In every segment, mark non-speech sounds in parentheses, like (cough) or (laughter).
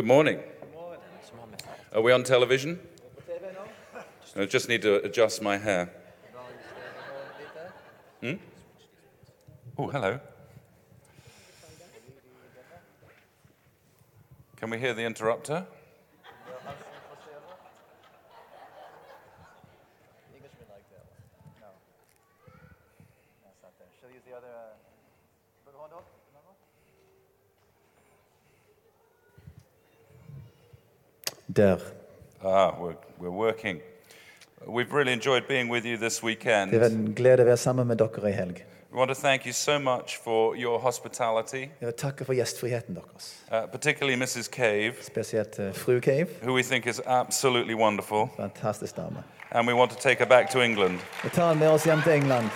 Good morning. Are we on television? I just need to adjust my hair. Hmm? Oh, hello. Can we hear the interrupter? Ah, we're, we're working. We've really enjoyed being with you this weekend. Det en glede å være sammen med dere i helg. We want to thank you so much for your hospitality, Jeg vil takke for gjestfriheten deres. uh, particularly Mrs. Cave, Spesielt eh, fru Cave. who we think is absolutely wonderful, Fantastisk dame. and we want to take her back to England. Vi tar henne med oss hjem til England.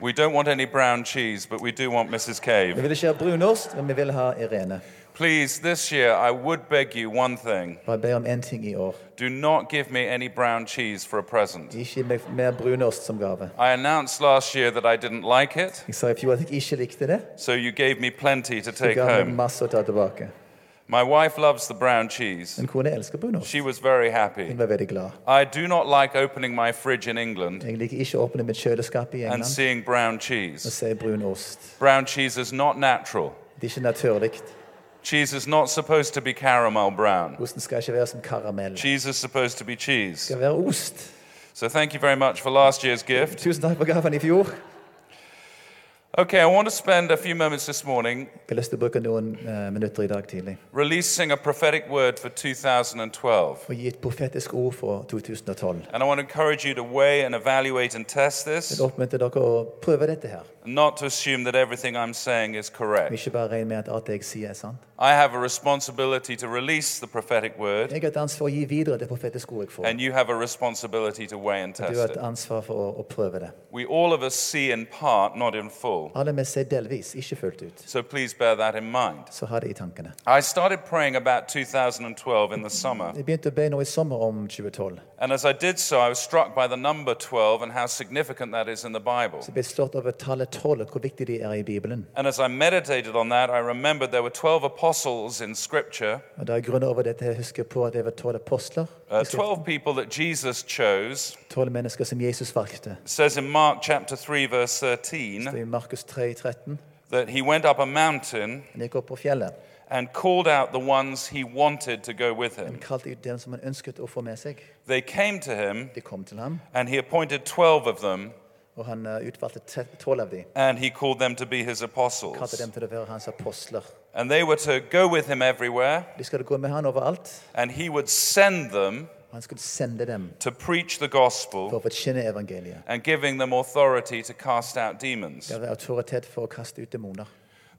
We don't want any brown cheese, but we do want Mrs. Vi Cave. vil ikke ha brunost, men vi vil ha Irene. Please, this year, I would beg you one thing. Bare be om én ting i år. Do not give me any brown cheese for a present. Ikke gi meg mer brunost som gave. I announced last year that I didn't like it, Jeg sa i fjor at jeg ikke likte det. so you gave me plenty to Så take ga meg home. masse å ta tilbake. My wife loves the brown cheese. Min kone elsker brunost. She was very happy. Hun var veldig glad. I do not like opening my fridge in England Jeg liker ikke å åpne mitt kjøleskap i and England seeing brown og cheese. se brunost. Brown cheese is not natural. Det er ikke naturlig. Cheese is not supposed to be caramel brown. Osten skal ikke være som karamell. Cheese is supposed to be cheese. skal være ost. So thank you very much for last year's gift. Tusen takk for gaven i fjor. Okay, I want to spend a few moments this morning Jeg har lyst til å bruke noen eh, minutter i dag tidlig releasing a prophetic word for 2012. og gi et profetisk ord for 2012. And I want to encourage you to weigh and evaluate and test this, vil oppmuntre dere å prøve dette her. not to assume that everything I'm saying is correct. Ikke bare regne med at alt jeg sier er sant. I have a responsibility to release the prophetic word, Jeg har et ansvar å gi videre det profetiske ord jeg får. and you have a responsibility to weigh and Du test har it. et ansvar for å, å prøve det. We all of us see in part, not in full. Alle med seg delvis, ikke fullt ut. So please bear that in mind. Så ha det i tankene. I started praying about 2012 in the summer, Jeg begynte å be nå i sommer om 2012. and as I did so, I was struck by the number 12 and how significant that is in the Bible. Så ble slått over tallet 12 og hvor viktig de er i Bibelen. And as I meditated on that, I remembered there were 12 apostles in Scripture, Og Da jeg grunner over dette, jeg husker på at det var 12 apostler. uh, 12 people that Jesus chose. 12 mennesker som Jesus valgte. Says in Mark chapter 3, verse 13, står i Markus 3, 13. that he went up a mountain Han gikk opp på fjellet. and called out the ones he wanted to go with him. kalte som han ønsket å få med seg. They came to him, De kom til ham, and he appointed 12 of them, og han eh, utvalgte tolv av dem. and he called them to be his Kalte apostles. dem til å være hans apostler. And they were to go with him everywhere, De skulle gå med han overalt. and he would send them Han skulle sende dem to preach the for gospel å forkynne evangeliet. and giving them authority to cast out demons. Det autoritet for å kaste ut demoner.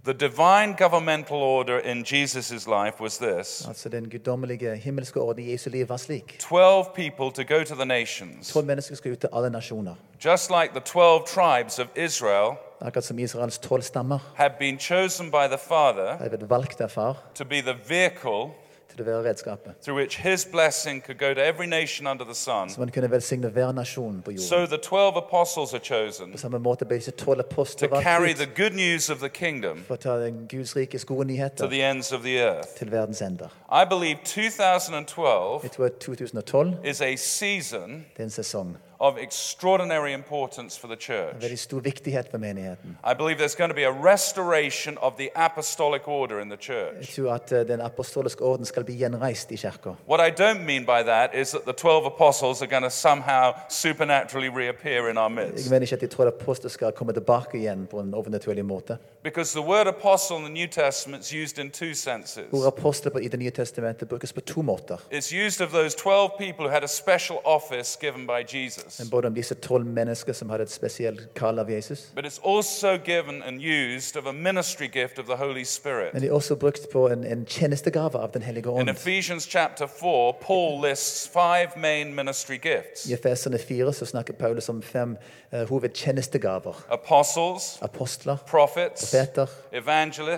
The divine governmental order in Jesus' life was this Altså Den guddommelige himmelske orden i Jesu liv var slik. 12 people to go to the nations. Tolv mennesker skal ut til alle nasjoner. Just like the 12 tribes of Israel Akkurat som Israels tolv stammer had been chosen by the Father har blitt valgt av far to be the vehicle til være redskapet. through which his blessing could go to every nation under the sun. Så man kunne velsigne hver nasjon på So the 12 apostles are chosen På samme måte ble disse tolv to apostler carry valgt the ut good news of the kingdom for å ta den Guds rikes gode to nyheter the ends of the earth. til verdens ender. I believe 2012 Jeg tror at 2012 is a season det er en sesong of extraordinary importance for the church. veldig stor viktighet for menigheten. I believe there's going to be a restoration of the apostolic order in the Jeg church. tror at eh, den apostoliske orden skal bli gjenreist i kirka. What I don't mean by that is that the 12 apostles are going to somehow supernaturally reappear in our Jeg midst. mener ikke at de tolv apostler skal komme tilbake igjen på en overnaturlig måte. Because the word apostle in the New Testament is used in two senses. Ordet apostel i Det nye testamentet brukes på to måter. It's used of those 12 people who had a special office given by Jesus. Men både om disse tolv mennesker som hadde et spesielt kall av Jesus, But it's also given and used of a ministry gift of the Holy Spirit. men de er også brukt på en, en tjenestegave av Den hellige In. Ephesians chapter 4, Paul lists five main ministry gifts I Efeserne 4 så snakker Paulus om fem uh, hovedtjenestegaver. apostles, Apostler, prophets, profeter,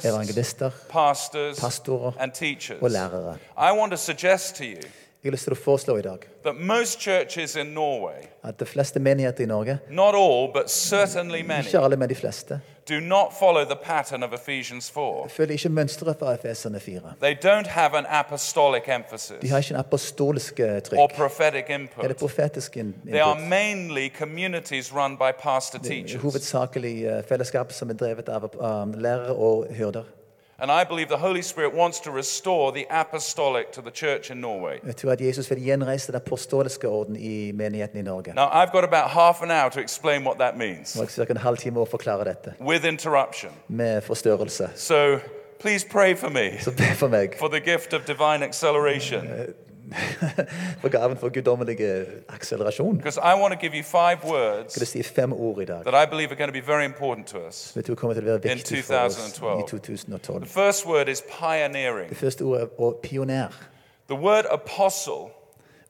evangelister, pastorer og lærere. Jeg har lyst til å foreslå i dag at de fleste menigheter i Norge, all, many, ikke alle, men de fleste, do not follow the pattern of Ephesians 4. følger ikke mønsteret fra Efeserne 4. They don't have an apostolic emphasis De har ikke en apostolisk eh, or trykk prophetic eller input. profetisk in- They are input. mainly communities run by pastor er teachers. Hovedsakelig eh, fellesskap som er drevet av lærere og hyrder. And I believe the Holy Spirit wants to restore the apostolic to the church in Norway. Jeg tror at Jesus vil gjenreise den apostoliske orden i menigheten i Norge. Now, I've got about half an hour to explain what that means Og ca. en halvtime å forklare dette with interruption. med forstørrelse. So please pray for me Så be for meg for the gift of divine acceleration. (laughs) for gaven for guddommelig akselerasjon. Jeg Skal si fem ord i dag? that I believe are going to be very important to us. In viktig for oss i 2012. 2012. The first word is pioneering. Det første ordet er pioner. The word apostle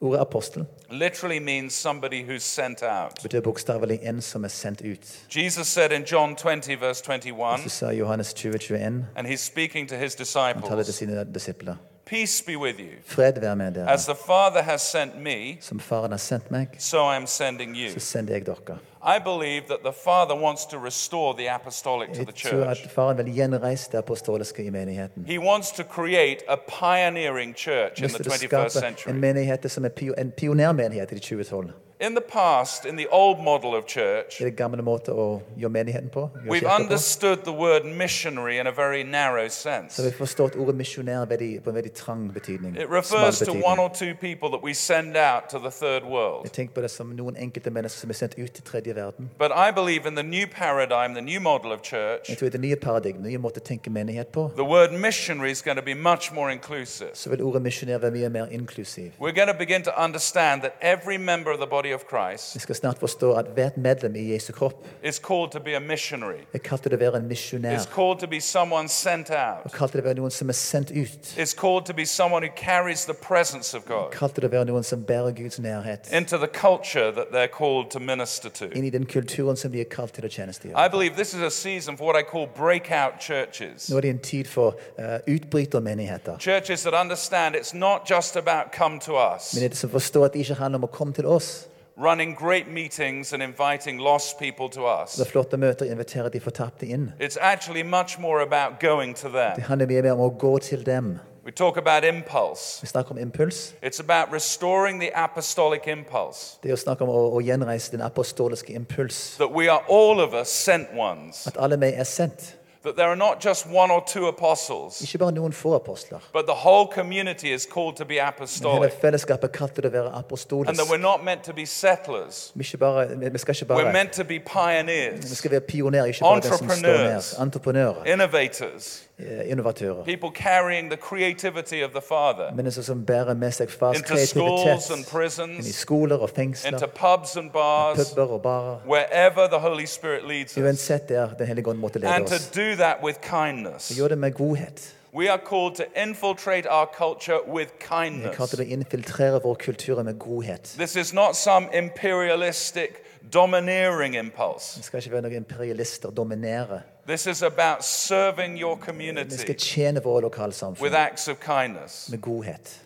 Ordet apostel literally means somebody who's sent out. betyr bokstavelig en som er sendt ut. Jesus said in John 20, verse Så 21, sa Johannes 20, 21, and he's speaking to his han taler til disciples sine disipler. Peace be with you. Fred være med dere. As the Father has sent me, Som faren har sendt meg, so I am sending you. så sender jeg dere. I believe that the Father wants to restore the apostolic to Jeg the tror at church. faren vil gjenreise det apostoliske i menigheten. He wants to create a pioneering church in the vil 21st skape en century. menighet som er pio en pionermenighet i 2012. In the past, in the old model of church, Det gamle måte å gjøre menigheten på. gjøre we've på. understood the word missionary in a very narrow Så sense. vi forstått ordet misjonær veldig, på en veldig trang betydning. It Smal refers to betydning. one or two people that we send out to the third world. Jeg tenker på det som noen enkelte mennesker som er sendt ut til tredje verden. But I believe in the new paradigm, the new model of church, Jeg tror det nye paradigmet, nye måte å tenke menighet på, the word missionary is going to be much more inclusive. så vil ordet misjonær være mye mer inklusiv. We're going to begin to understand that every member of the body of Christ Vi skal snart forstå at hvert medlem i Jesu kropp is called to be a missionary. er kalt til å være en misjonær. Is called to be someone sent out. Og kalt til å være noen som er sendt ut. Is called to be someone who carries the presence of God Kalt til å være noen som bærer Guds nærhet into the culture that they're called to minister to. inn i den kulturen som de er kalt til å tjenestegjøre. I believe this is a season for what I call breakout churches. Nå er det en tid for uh, utbrytermenigheter. Churches that understand it's not just about come to us, Menigheter som forstår at det ikke handler om å komme til oss. Running great meetings and inviting lost people to Det us. er flotte møter, invitere de fortapte inn. It's actually much more about going to Det them. handler mye mer om å gå til dem. We talk about impulse. Vi snakker om impuls. It's about restoring the apostolic impulse. Det er å snakke om å, å gjenreise den apostoliske impuls. That we are all of us sent ones. At alle vi er sendt. That there are not just one or two apostles, Ikke bare noen få apostler. but the whole community is called to be Men hele apostolic. fellesskapet er kalt til å være And apostolisk. that we're not meant to be settlers. Vi, ikke bare, vi vi skal ikke We're bare meant to be vi pioneers, skal være pionerer, ikke bare den som står Entrepreneurs. Entreprenører. innovators, Innovatører. people carrying the creativity of the Father Mennesker som bærer med seg fars into schools and inn i prisons, skoler og into fengsler, pubs and bars, puber og barer. wherever the Holy Spirit leads us. Uansett der Den hellige ånd måtte lede And to oss. do that with kindness. Gjør det med godhet. We are called to infiltrate our culture with Vi er kalt kindness. til å infiltrere vår kultur med godhet. This is not some imperialistic, domineering impulse. Vi skal ikke være noen imperialister, dominere. This is about serving your Vi skal community tjene våre with acts of kindness. med godhet.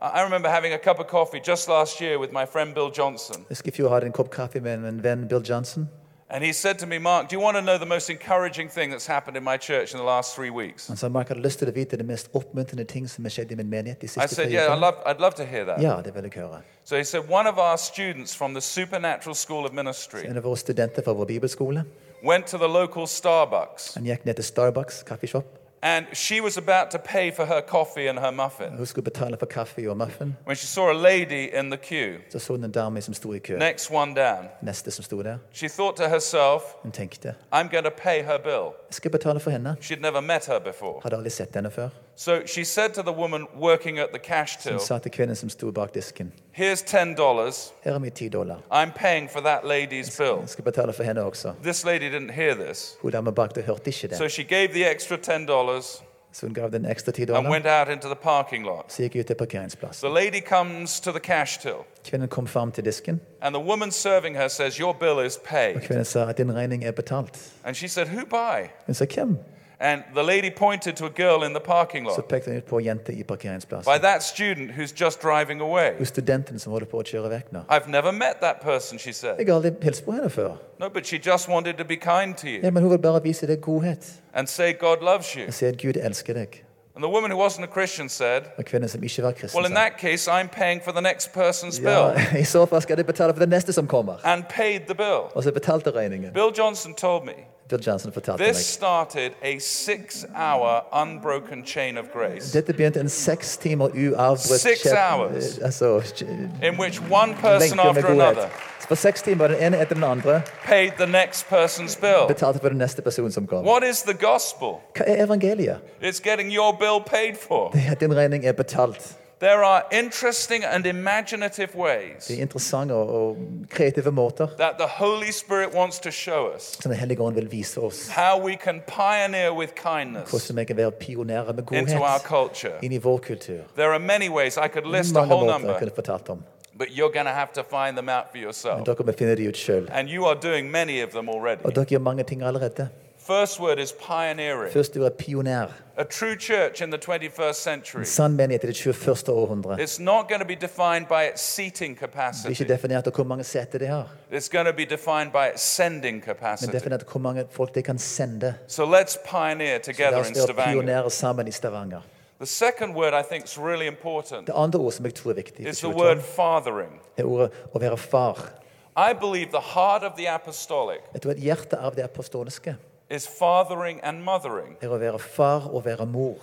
I remember having a cup of coffee just last year with my friend Bill Johnson. Jeg husker i fjor hadde en kopp kaffe med en venn, Bill Johnson. And he said to me, Mark, do you want to know the most encouraging thing that's happened in my church in the last three weeks? Han sa Mark lyst til å vite det mest oppmuntrende ting som er har skjedd i min menighet de I said, Yeah, I'd love, I'd love to hear that. Ja, det vil jeg høre. So he said, One of our students from the Supernatural School of Ministry En av våre studenter fra vår bibelskole went to the local Starbucks han gikk ned til Starbucks kaffeshop. And she was about to pay for her coffee and her muffin Hun skulle betale for kaffe og muffin. when she saw a lady in the queue, Så så hun en dame som sto i kø. next one down. Neste som sto der. She thought to herself, Hun tenkte I'm going to pay her bill. Skal betale for henne. She'd never met her before. Hadde aldri sett henne før. So she said to the woman working at the cash till, sa til kvinnen som sto bak disken Here's $10. her er mine ti dollar. I'm paying for that lady's bill. Jeg skal betale for henne også. This lady didn't hear this. Hun dama bak der hørte ikke So she gave the extra $10 Så hun gav den ekstra ti and dollar. went out into the parking lot. Så gikk jeg ut til parkeringsplassen. The lady comes to the cash till, Kvinnen kom fram til disken, and the woman serving her says, Your bill is og paid. kvinnen sa at din regning er betalt. And she said, Who by? Hun sa hvem? And the lady pointed to a girl in the parking Så lot. pekte hun ut på en jente i By that student who's just driving away. Hun studenten som holder på å kjøre vekk nå. I've never met that person, she said. Jeg har aldri hilst på henne før. No, but she just wanted to be kind to you Ja, men hun vil bare vise deg godhet. and say God loves you. Og si at Gud elsker deg. And the woman who wasn't a Christian said, Og kvinnen som ikke var kristen, Well, in that case, I'm paying for the next person's bill. (laughs) i så fall skal jeg betale for det neste som kommer. And paid the bill. Og så betalte regningen. Bill Johnson told me Bill Johnson fortalte this started a six hour unbroken chain of grace Dette begynte en seks timer uavbrutt Six hours. Altså, in which one person after another. Så seks timer, den ene etter den andre, paid the next person's bill. betalte for den neste personen som kom. What is the gospel? Hva er evangeliet? It's getting your bill paid for. Din regning er betalt. There are interesting and imaginative ways Det er interessante og, kreative måter that the Holy Spirit wants to show us som Den hellige ånd vil vise oss. how we can pioneer with kindness Hvordan vi kan være pionerer med into our godhet culture. inn i vår kultur. There are many ways I could list a Mange whole måter jeg number, kunne fortalt om. but you're going to have to find them out for yourself. Dere må finne de ut sjøl. And you are doing many of them already. Og dere gjør mange ting allerede. First word is pioneering. Først ordet er pioner. A true church in the 21st century. En sann menighet i det 21. århundre. It's not going to be defined by its seating Det er capacity. ikke definert av hvor mange seter de har, It's going to be defined by its sending men capacity. definert hvor mange folk de kan sende. So let's pioneer Så la together oss in være Stavanger. pionerer sammen i Stavanger. The second word I think is really important Det andre ordet som jeg tror er viktig, is the word 2012, fathering. er ordet å være far. I believe the heart of the apostolic Jeg tror at hjertet av det apostoliske is fathering and mothering. er å være far og være mor.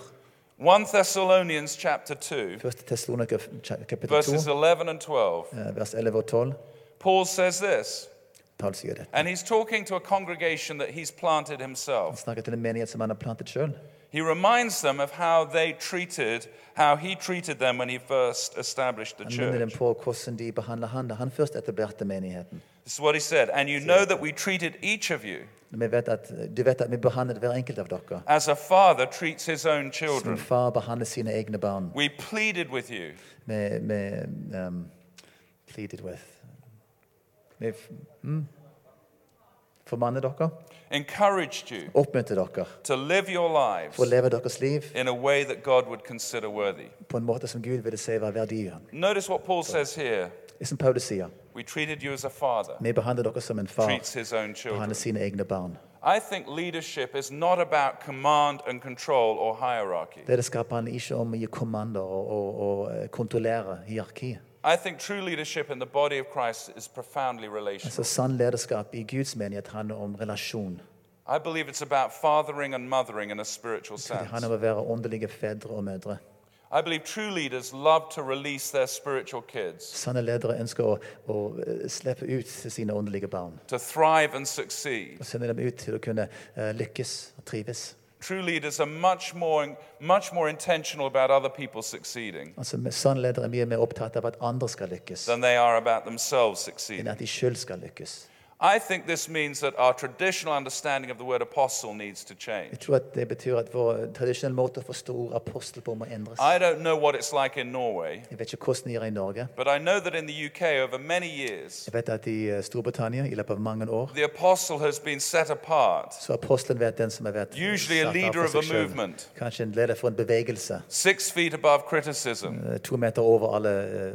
1 Thessalonians chapter 2, Første Thessalonika kapittel 2, verses 11 and 12. eh, vers 11 og 12. Paul says this, Paul sier and he's talking to a congregation that he's planted Han himself. snakker til en menighet som han har plantet sjøl. He reminds them of how they treated, how he treated them when he first established the Han minner dem church. på hvordan de behandler han da han først etablerte menigheten. This is what he said. And you know that we treated each of you Vi vet at, du vet at vi behandlet hver enkelt av dere as a father treats his own children. far behandler sine egne barn. We pleaded with you. Um, pleaded with Vi formanner dere, encouraged you oppmuntrer dere to live your lives for å leve deres liv in a way that God would consider worthy. på en måte som Gud ville si var verdig. Notice what Paul says here. Det som Paulus sier. We treated you as a father Vi behandler dere som en far treats his own children. behandler sine egne barn. I think leadership is not about command and control or hierarchy. Det det skaper han om å gi kommander og, og, og eh, kontrollere hierarki. I think true leadership in the body of Christ is profoundly Altså relational. Sann lederskap i Guds menighet handler om relasjon. I believe it's about fathering and mothering in a spiritual Det sense. handler om å være åndelige fedre og mødre. I believe true leaders love to release their spiritual kids Sanne ledere ønsker å, å eh, slippe ut sine åndelige barn. to thrive and succeed. Og sende dem ut til å kunne eh, lykkes og trives. True leaders are much more, much more intentional about other people succeeding Altså, Sanne ledere er mye mer opptatt av at andre skal lykkes, than they are about themselves enn succeeding. at de sjøl skal lykkes. I think this means that our traditional understanding of the word apostle needs to change. Jeg tror at Det betyr at vår tradisjonelle måte å forstå ordet apostel på må endres. I don't know what it's like in Norway, Jeg vet ikke hvordan det er i Norge. but I know that in the UK over many years, Jeg vet at I eh, Storbritannia i løpet av mange år the apostle has been set apart, så apostelen vært den som har vært usually a satt av leader for of a seg selv. movement, Kanskje en leder for en bevegelse. six feet above criticism, eh, To meter over alle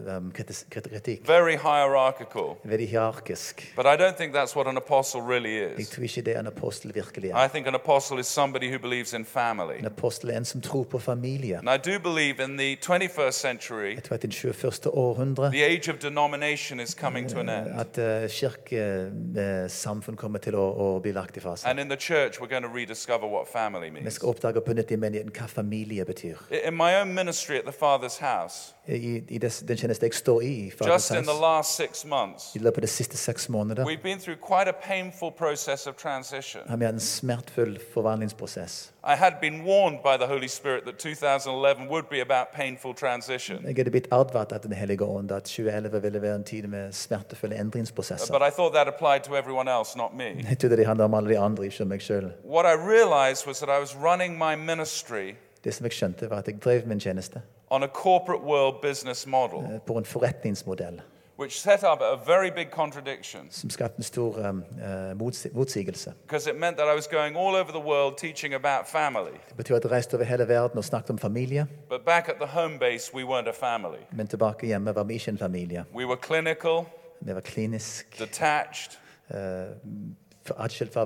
eh, um, kritis- kritikk. very hierarchical. Veldig hierarkisk. But I don't think that's what an apostle really Jeg is. tror ikke det er en apostel virkelig er. I think an apostle is somebody who believes in family. En apostel er en som tror på familie. And I do believe in the 21st century, Jeg tror at i det 21. århundre the age of denomination is coming to an end. at kirkesamfunn kommer til å, å bli lagt i fase. And in the church, we're going to rediscover what family Vi means. skal oppdage på nytt i menigheten hva familie betyr. In my own ministry at the Father's house, I, i des, den tjeneste jeg står i, just in the last six months, i løpet av de siste seks månedene we've been through quite a painful process of transition. har vi hatt en smertefull forvandlingsprosess. I had been warned by the Holy Spirit that 2011 would be about painful transition. Jeg hadde blitt advart av Den hellige ånd at 2011 ville være en tid med smertefulle endringsprosesser. But I thought that applied to everyone else, not me. Jeg trodde det handlet om alle de andre, ikke om meg selv. What I realized was that I was running my ministry Det som jeg skjønte, var at jeg drev min tjeneste on a corporate world business model eh, på en forretningsmodell. which set up a very big contradiction som skapte en stor um, eh, motsigelse. because it meant that I was going all over the world teaching about family. Det betyr at jeg reiste over hele verden og snakket om familie, But back at the home base, we weren't a family. men tilbake hjemme var vi ikke en familie. We were clinical, Vi var klinisk, detached, uh, atskilt fra hverandre,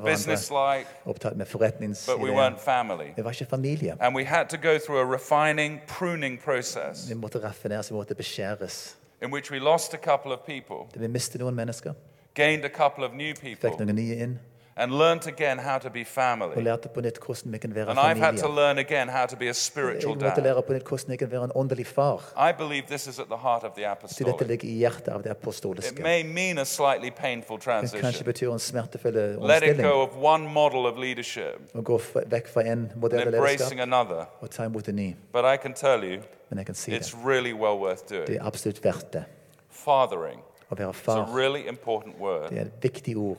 businesslike, but we weren't family. Vi var ikke familie. And we had to go through a refining, pruning process Vi måtte raffineres, vi måtte beskjæres. in which we lost a couple of people, Vi mistet noen mennesker, gained a couple of new fikk people, noen nye inn, and learnt again how to be og family. lærte på nytt hvordan vi kan være And I've had to learn again how to be a Jeg spiritual måtte dad. lære på nytt hvordan jeg kan være en åndelig far. I believe this is at the heart of the dette apostolic. ligger i hjertet av det It may mean a slightly painful Det kanskje transition. betyr en smertefull Letting omstilling. go of one model of leadership Å gå vekk fra en modell and av lederskap embracing another. og ta imot en ny. But I can tell you, Men jeg kan si it's det. really well worth Det doing. er absolutt verdt det. Fathering. Å være It's a really important word. det er et viktig ord.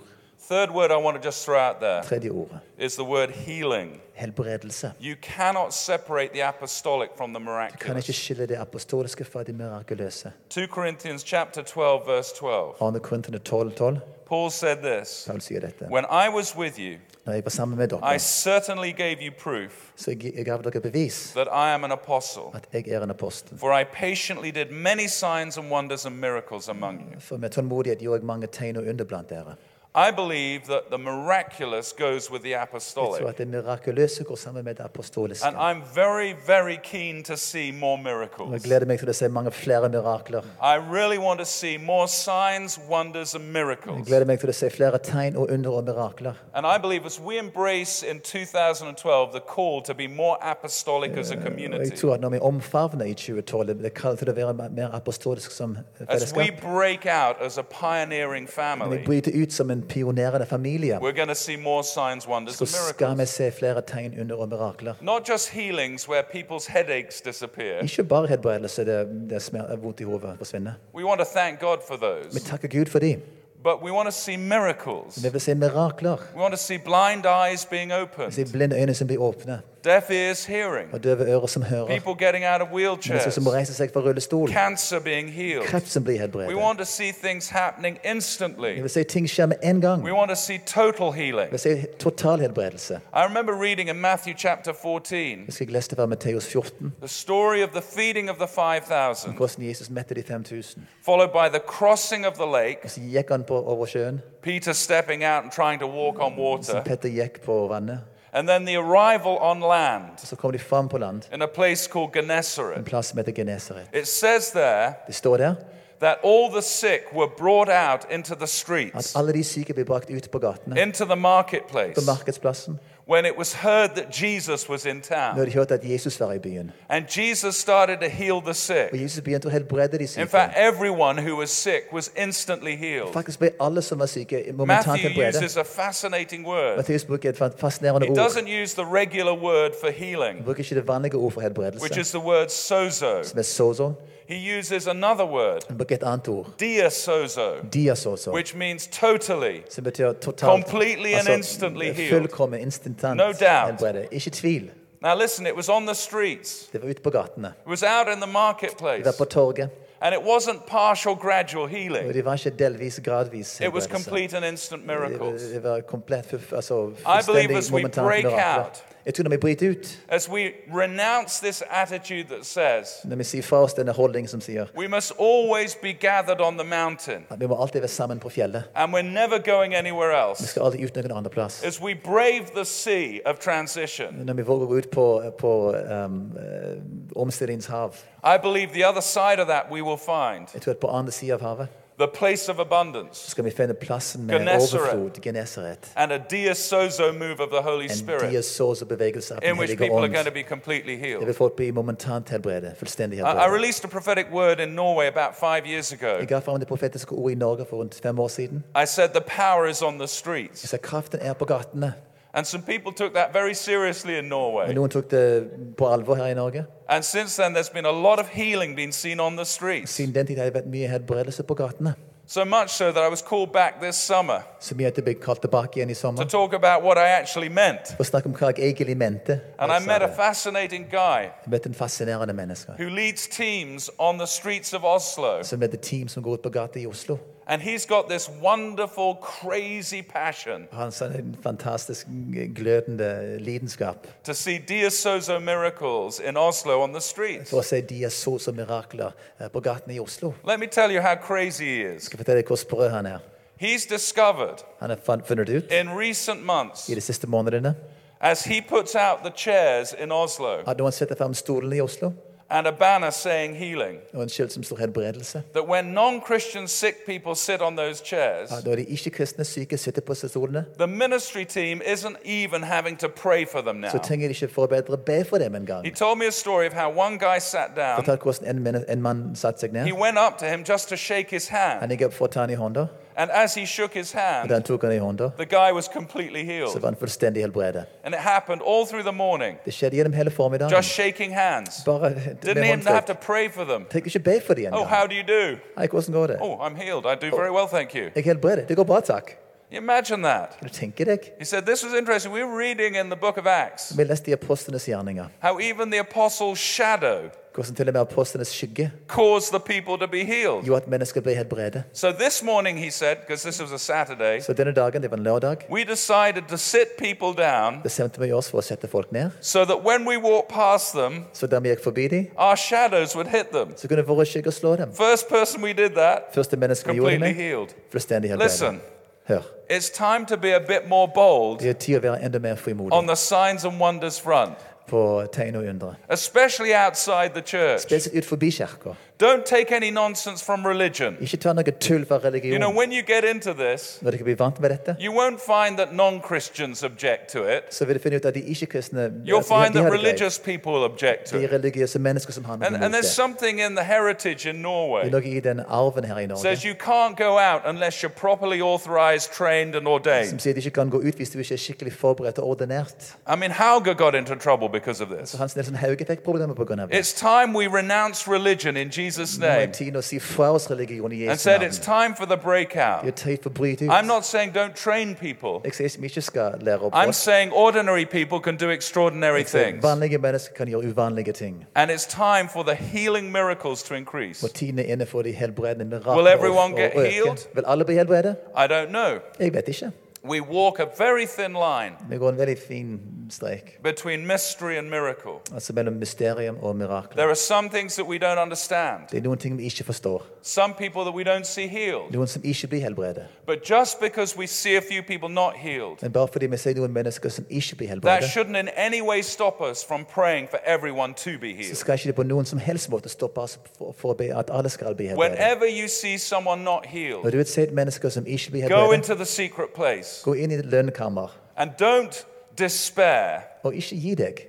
Third word I want to just throw out there Tredje ordet. is the word healing. Helbredelse. You cannot separate the apostolic from the Du kan ikke miraculous. skille det apostoliske fra det mirakuløse. 2 Corinthians chapter 12 verse 12. Andre Korintene 12, 12, Paul said this, Paul sier dette. When I was with you, Når jeg var sammen med I dere, certainly gave you proof så jeg jeg gav dere bevis that I am an apostle. at jeg er en apostel. For I patiently did many signs and wonders and miracles among you. For med tålmodighet gjorde jeg mange tegn og under blant dere. I believe that the miraculous goes with the Jeg tror apostolic. at det mirakuløse går sammen med det apostoliske. And I'm very, very keen to see more jeg miracles. gleder meg til å se mange flere mirakler. I really want to see more signs, wonders, and Jeg miracles. gleder meg til å se flere tegn og under og mirakler. And I believe as we embrace in 2012 the call to be more apostolic as a jeg community, tror at når vi omfavner i 2012 det kallet til å være mer apostolisk som as we break out as a pioneering vi family, bryter ut som en pionerende familie, we're going to see more signs, wonders, så and skal vi miracles. se flere tegn under og mirakler. Not just healings where people's headaches disappear. Ikke bare helbredelse, det, det smer, vondt i hodet forsvinner. We want to thank God for Vi those. takker Gud for dem. But we want to see miracles. Vi vil se mirakler. We want to see blind eyes being Vi opened, ser blinde øyne som blir åpne, deaf ears hearing, og døve ører som hører. people getting out of Mennesker wheelchairs, som må reise seg fra rullestol. cancer being healed. Kreft som blir We want to see things happening Vi instantly. vil se ting skjer med en gang. We want to see total Vi healing. vil se total helbredelse. I remember reading in Matthew chapter 14 Jeg skal lese fra Matteus 14, the story of the feeding of the 5,000, hvordan Jesus mette de 5000. followed by the crossing of the lake, Så gikk han på over sjøen, Peter stepping out and trying to walk on så water, gikk på vannet. And then the arrival on land så de fram på land, in a place called en Gennesaret. plass som heter Genesaret. It says there Det står der that all the sick were brought out into the at streets, alle de syke ble brakt ut på gatene, into the på marketplace, markedsplassen, when it was heard that Jesus was in når town. de hørte at Jesus var i byen. And Jesus started to heal the Og sick. Jesus begynte å helbrede de In fact, everyone who was sick was instantly healed. Faktisk ble alle som var syke, momentant Matthew helbredet. uses a fascinating word. Matteus bruker et fascinerende He doesn't use the regular word for Han healing, bruker ikke det vanlige ord for which is the word sozo. som er sozo. He uses another word, Han bruker ord, diasozo, diasozo, which means totally. som betyr totalt, Completely and instantly healed. fullkommen, instantant No doubt. Ikke tvil. Now, listen, it was on the streets, Det var ute på gatene. it was out in the marketplace, var på torget. and it wasn't partial, gradual healing. det var ikke delvis, gradvis It was complete and instant Det miracles. det var komplett, altså believe as we break out- Jeg tror når vi bryter ut, As we renounce this attitude that says, når vi sier fra oss denne holdningen som sier we must always be gathered on the mountain, at vi må alltid være sammen på fjellet. and we're never going anywhere Vi else. skal aldri ut noen annen plass. As we brave the sea of transition, Når vi våger å gå ut på, på um, eh, omstillingens hav, I believe the other side of that we will find jeg tror at på andre siden av havet the place of abundance skal vi finne plassen med Gennesaret. overflod, Genesaret. and a diasozo move of the Holy En Spirit diasås og bevegelse av in Den which hellige people are ånd. going to be completely Det healed. vil folk bli momentant helbredet, fullstendig I, I helbredet. released a prophetic word in Norway about five years ago. Jeg ga fram det profetiske ordet i Norge for rundt fem år siden. I said the power is on the Jeg streets. sa kraften er på gatene. And some people took that very seriously in Norway. noen tok det på alvor her i Norge. And since then, there's been a lot of healing being seen on the streets. Siden den tid har det vært mye helbredelse på gatene. So much so that I was called back this summer Så mye at jeg ble kalt tilbake igjen i to talk about what I actually meant. For snakke om hva jeg egentlig mente. And I met a fascinating guy Jeg møtte en fascinerende menneske who leads teams on the streets of Oslo. som leder team som går ut på gata i Oslo. And he's got this wonderful, crazy passion Han har en fantastisk glødende lidenskap to see diasozo miracles in Oslo on the streets. for å si de er mirakler eh, på gatene i Oslo. Let me tell you how crazy he is. Jeg skal fortelle deg hvor sprø han er. He's discovered Han har funnet ut in recent months i de siste månedene as he puts out the chairs in Oslo at når han setter frem stolene i Oslo, and a banner saying healing, og en skilt som står helbredelse that when non Christian sick people sit on those chairs, at Når er de ikke-kristne syke sitter på stolene, the ministry team isn't even having to pray for them now. så trenger de ikke forbedre be for dem engang. He told me a story of how one guy sat down. Fortell hvordan en, en mann satte seg He went up to him just to shake his hand. Han gikk opp for å ta i hånda, And as he shook his hand, da tok han i hånda, the guy was completely så healed. var han fullstendig helbredet. And it happened all through the morning, Det skjedde gjennom hele formiddagen. just shaking hands. Bare Didn't even have to håndtrykk. pray for them. Ikke be for dem Oh, engang. how do you do? Hei, hvordan går det? Oh, I'm healed. I do very well, thank you. Jeg er helbredet. Det går bra, takk. Imagine that. Kan du tenke deg? He said, This was interesting. We were reading in the book of Acts Vi leste i apostlenes gjerninger. how even the apostle's shadow Hvordan til og med apostlenes skygge caused the people to be healed. gjorde at mennesker ble helbredet. So this morning, he said, because this was a Saturday, Så denne dagen, det var en lørdag, we decided to sit people down bestemte vi oss for å sette folk ned. so that when we walk past them, Så da vi gikk forbi dem, our shadows would hit them. så kunne våre skygger slå dem. First person we did that, Første menneske vi gjorde det completely med, healed. fullstendig helbredet. Listen, Hør. it's time to be a bit more bold Det er tid å være enda mer on the signs and wonders front, på tegn og undre. especially outside the church. Spesielt ut forbi kirka. Don't take any nonsense from religion. Ikke ta noe tull fra You know, when you get into this, Når dere blir vant med dette, you won't find that non Christians object to it. så vil du finne ut at de ikke-kristne You'll altså, find that det religious people object to De it. religiøse mennesker som har noe And, and there's something in the heritage in Det Norway er noe i den arven her i Norge says you can't go out unless you're properly authorized, trained, and som ordained. sier de ikke kan gå ut hvis du ikke er skikkelig forberedt og ordinert. I mean, Hauge got into trouble because of this. Så Hans Nielsen Hauge fikk problemer pga. det. It's time we renounce religion in Jesus' Nå er name det å si fra oss religion i and Jesu said navn. it's time for the Det er breakout. tid for å bryte ut. I'm not saying don't train people. Jeg sier som ikke skal lære opp I'm saying ordinary people can do extraordinary Jeg sier things. Vanlige mennesker kan gjøre uvanlige ting. And it's time for the healing miracles to increase. Og tiden er inne for de helbredende mirakler Will everyone å- å get øke. healed? Vil alle bli helbredet? I don't know. Jeg vet ikke. We walk a very thin line Vi går en veldig fin strek. between mystery and miracle. Altså mellom mysterium og mirakler. There are some things that we don't understand, Det er noen ting vi ikke forstår. some people that we don't see healed. Noen som ikke blir helbredet. But just because we see a few people not healed, Men bare fordi vi ser noen mennesker som ikke blir that helbredet, shouldn't in any way stop us from praying for everyone to be så healed. skal ikke det på noen som helst måte stoppe oss for, for å be at alle skal bli helbredet. Whenever you see someone not Når healed, du vil et menneske som ikke blir go helbredet, into the secret place gå inn i ditt lønnkammer and don't despair, og ikke gi deg,